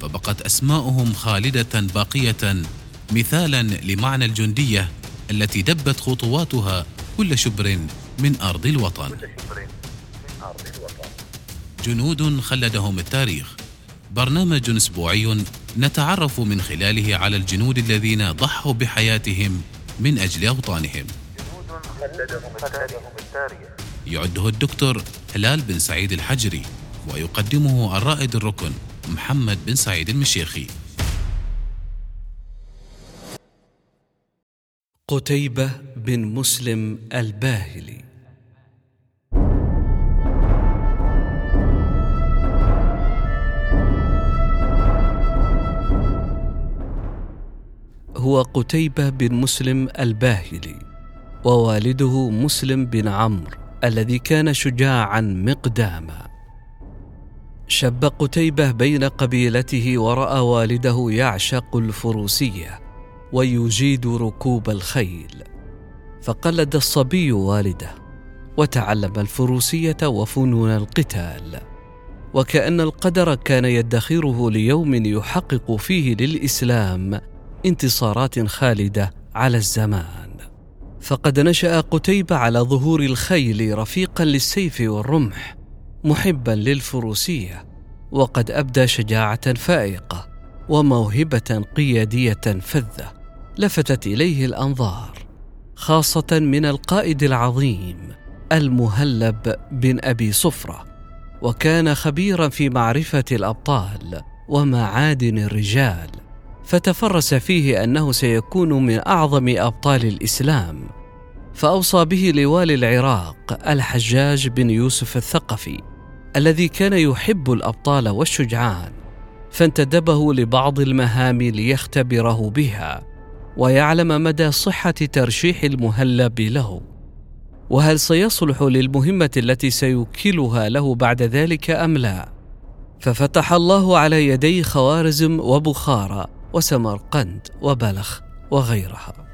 فبقت أسماؤهم خالدة باقية مثالا لمعنى الجندية التي دبت خطواتها كل شبر من أرض الوطن. جنود خلدهم التاريخ. برنامج أسبوعي نتعرف من خلاله على الجنود الذين ضحوا بحياتهم من أجل أوطانهم. يعده الدكتور هلال بن سعيد الحجري ويقدمه الرائد الركن. محمد بن سعيد المشيخي. قتيبة بن مسلم الباهلي. هو قتيبة بن مسلم الباهلي ووالده مسلم بن عمرو الذي كان شجاعا مقداما. شب قتيبة بين قبيلته ورأى والده يعشق الفروسية ويجيد ركوب الخيل. فقلد الصبي والده وتعلم الفروسية وفنون القتال. وكأن القدر كان يدخره ليوم يحقق فيه للإسلام انتصارات خالدة على الزمان. فقد نشأ قتيبة على ظهور الخيل رفيقا للسيف والرمح محبا للفروسية وقد أبدى شجاعة فائقة وموهبة قيادية فذة لفتت إليه الأنظار خاصة من القائد العظيم المهلب بن أبي صفرة وكان خبيرا في معرفة الأبطال ومعادن الرجال فتفرس فيه أنه سيكون من أعظم أبطال الإسلام فأوصى به لوالي العراق الحجاج بن يوسف الثقفي الذي كان يحب الأبطال والشجعان فانتدبه لبعض المهام ليختبره بها ويعلم مدى صحة ترشيح المهلب له. وهل سيصلح للمهمة التي سيوكلها له بعد ذلك أم لا؟ ففتح الله على يدي خوارزم وبخارى وسمرقند وبلخ وغيرها.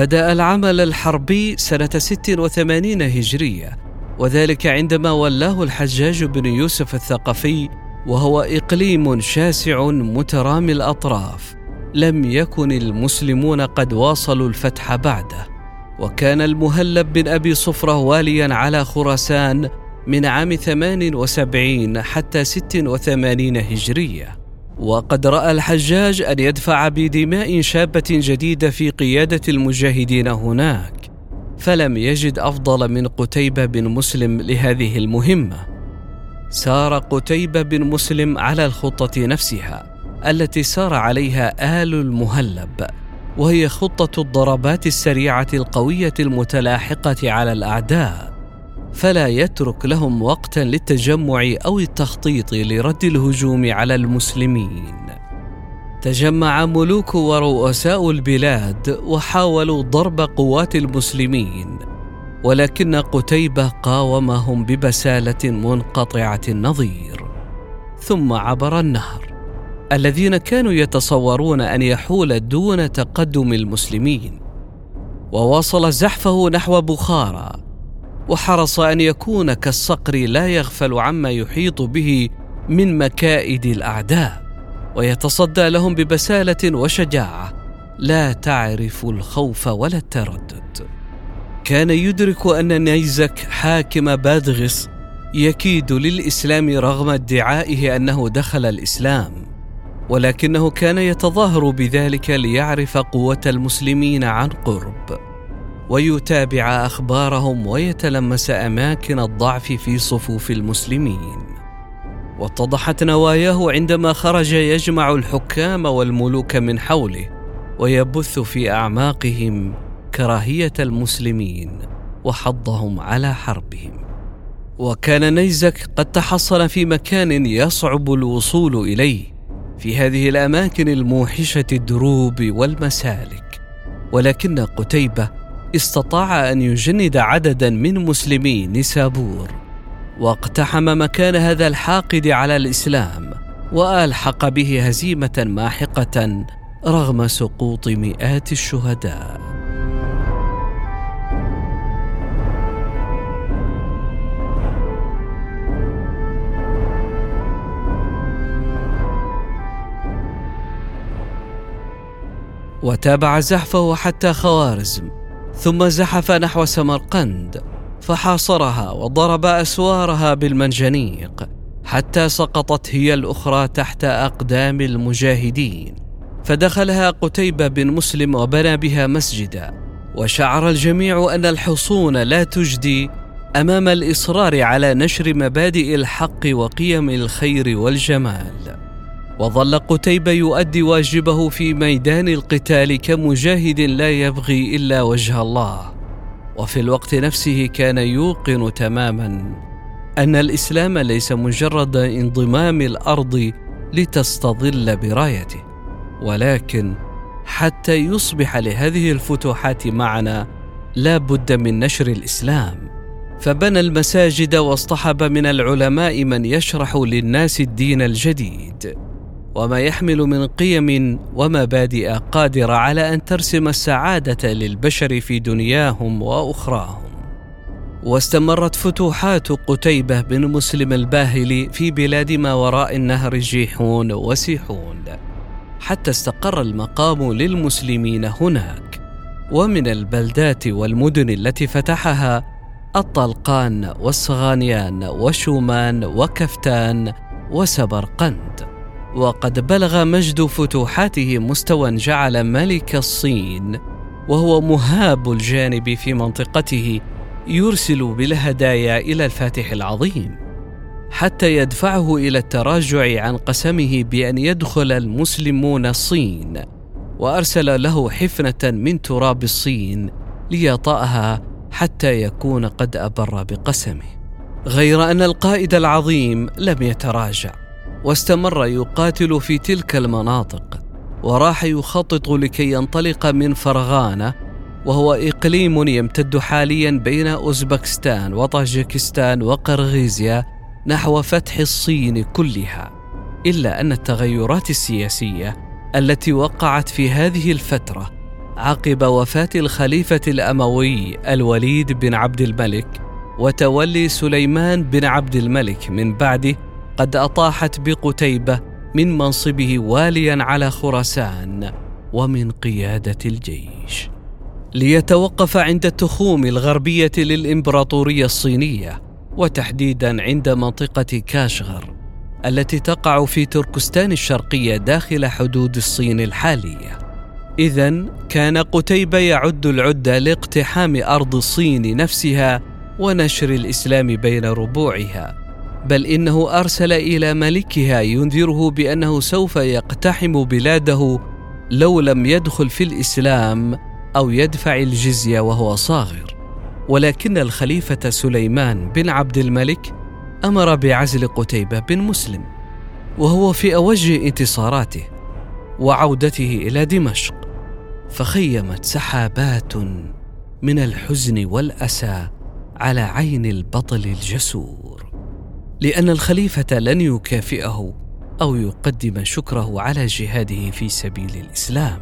بدأ العمل الحربي سنة 86 هجرية وذلك عندما ولاه الحجاج بن يوسف الثقفي وهو إقليم شاسع مترامي الأطراف. لم يكن المسلمون قد واصلوا الفتح بعده. وكان المهلب بن أبي صفرة واليا على خراسان من عام 78 حتى 86 هجرية وقد رأى الحجاج أن يدفع بدماء شابة جديدة في قيادة المجاهدين هناك فلم يجد أفضل من قتيبة بن مسلم لهذه المهمة. سار قتيبة بن مسلم على الخطة نفسها التي سار عليها آل المهلب وهي خطة الضربات السريعة القوية المتلاحقة على الأعداء. فلا يترك لهم وقتا للتجمع أو التخطيط لرد الهجوم على المسلمين. تجمع ملوك ورؤساء البلاد وحاولوا ضرب قوات المسلمين ولكن قتيبة قاومهم ببسالة منقطعة النظير. ثم عبر النهر. الذين كانوا يتصورون أن يحول دون تقدم المسلمين. وواصل زحفه نحو بخارى. وحرص أن يكون كالصقر لا يغفل عما يحيط به من مكائد الأعداء ويتصدى لهم ببسالة وشجاعة. لا تعرف الخوف ولا التردد. كان يدرك أن نيزك حاكم بادغس يكيد للإسلام رغم ادعائه أنه دخل الإسلام ولكنه كان يتظاهر بذلك ليعرف قوة المسلمين عن قرب. ويتابع أخبارهم ويتلمس أماكن الضعف في صفوف المسلمين. واتضحت نواياه عندما خرج يجمع الحكام والملوك من حوله ويبث في أعماقهم كراهية المسلمين وحضهم على حربهم. وكان نيزك قد تحصن في مكان يصعب الوصول إليه في هذه الأماكن الموحشة الدروب والمسالك. ولكن قتيبة استطاع أن يجند عددا من مسلمي نسابور واقتحم مكان هذا الحاقد على الإسلام وألحق به هزيمة ماحقة رغم سقوط مئات الشهداء. وتابع زحفه حتى خوارزم ثم زحف نحو سمرقند فحاصرها وضرب أسوارها بالمنجنيق حتى سقطت هي الأخرى تحت أقدام المجاهدين. فدخلها قتيبة بن مسلم وبنى بها مسجدا. وشعر الجميع أن الحصون لا تجدي أمام الإصرار على نشر مبادئ الحق وقيم الخير والجمال. وظل قتيبة يؤدي واجبه في ميدان القتال كمجاهد لا يبغي إلا وجه الله. وفي الوقت نفسه كان يوقن تماما أن الإسلام ليس مجرد انضمام الأرض لتستظل برايته ولكن حتى يصبح لهذه الفتوحات معنى لا بد من نشر الإسلام. فبنى المساجد واصطحب من العلماء من يشرح للناس الدين الجديد. وما يحمل من قيم ومبادئ قادرة على أن ترسم السعادة للبشر في دنياهم وأخراهم. واستمرت فتوحات قتيبة بن مسلم الباهلي في بلاد ما وراء النهر جيحون وسيحون حتى استقر المقام للمسلمين هناك. ومن البلدات والمدن التي فتحها الطلقان والصغانيان وشومان وكفتان وسبرقند. وقد بلغ مجد فتوحاته مستوى جعل ملك الصين وهو مهاب الجانب في منطقته يرسل بالهدايا إلى الفاتح العظيم حتى يدفعه إلى التراجع عن قسمه بأن يدخل المسلمون الصين وأرسل له حفنة من تراب الصين ليطأها حتى يكون قد أبر بقسمه. غير أن القائد العظيم لم يتراجع. واستمر يقاتل في تلك المناطق وراح يخطط لكي ينطلق من فرغانة وهو إقليم يمتد حاليا بين أوزبكستان وطاجكستان وقرغيزيا نحو فتح الصين كلها. إلا أن التغيرات السياسية التي وقعت في هذه الفترة عقب وفاة الخليفة الأموي الوليد بن عبد الملك وتولي سليمان بن عبد الملك من بعده قد أطاحت بقتيبة من منصبه واليا على خراسان ومن قيادة الجيش. ليتوقف عند التخوم الغربية للإمبراطورية الصينية وتحديدا عند منطقة كاشغر التي تقع في تركستان الشرقية داخل حدود الصين الحالية. اذا كان قتيبة يعد العده لاقتحام أرض الصين نفسها ونشر الإسلام بين ربوعها. بل إنه أرسل إلى ملكها ينذره بأنه سوف يقتحم بلاده لو لم يدخل في الإسلام أو يدفع الجزية وهو صاغر. ولكن الخليفة سليمان بن عبد الملك أمر بعزل قتيبة بن مسلم وهو في أوج انتصاراته وعودته إلى دمشق فخيمت سحابات من الحزن والأسى على عين البطل الجسور. لأن الخليفة لن يكافئه أو يقدم شكره على جهاده في سبيل الإسلام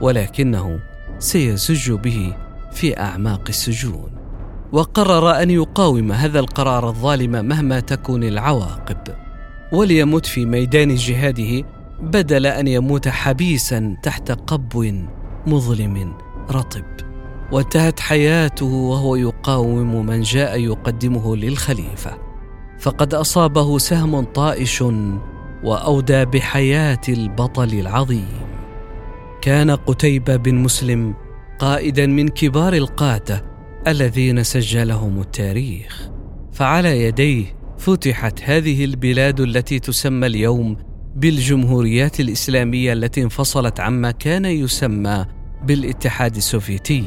ولكنه سيزج به في أعماق السجون. وقرر أن يقاوم هذا القرار الظالم مهما تكون العواقب وليمت في ميدان جهاده بدل أن يموت حبيسا تحت قبو مظلم رطب. وانتهت حياته وهو يقاوم من جاء يقدمه للخليفة. فقد أصابه سهم طائش وأودى بحياة البطل العظيم. كان قتيبه بن مسلم قائدا من كبار القادة الذين سجلهم التاريخ. فعلى يديه فتحت هذه البلاد التي تسمى اليوم بالجمهوريات الإسلامية التي انفصلت عما كان يسمى بالاتحاد السوفيتي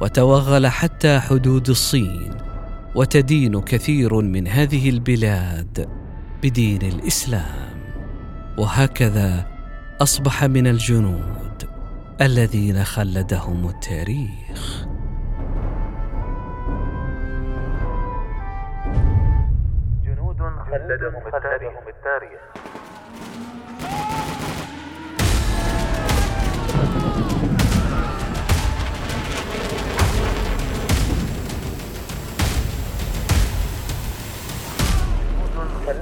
وتوغل حتى حدود الصين. وتدين كثير من هذه البلاد بدين الإسلام. وهكذا أصبح من الجنود الذين خلدهم التاريخ. جنود خلدهم التاريخ.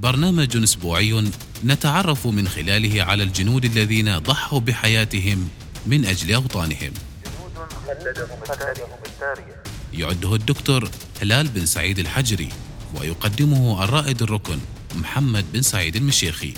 برنامج أسبوعي نتعرف من خلاله على الجنود الذين ضحوا بحياتهم من أجل أوطانهم. يعده الدكتور هلال بن سعيد الحجري ويقدمه الرائد الركن محمد بن سعيد المشيخي.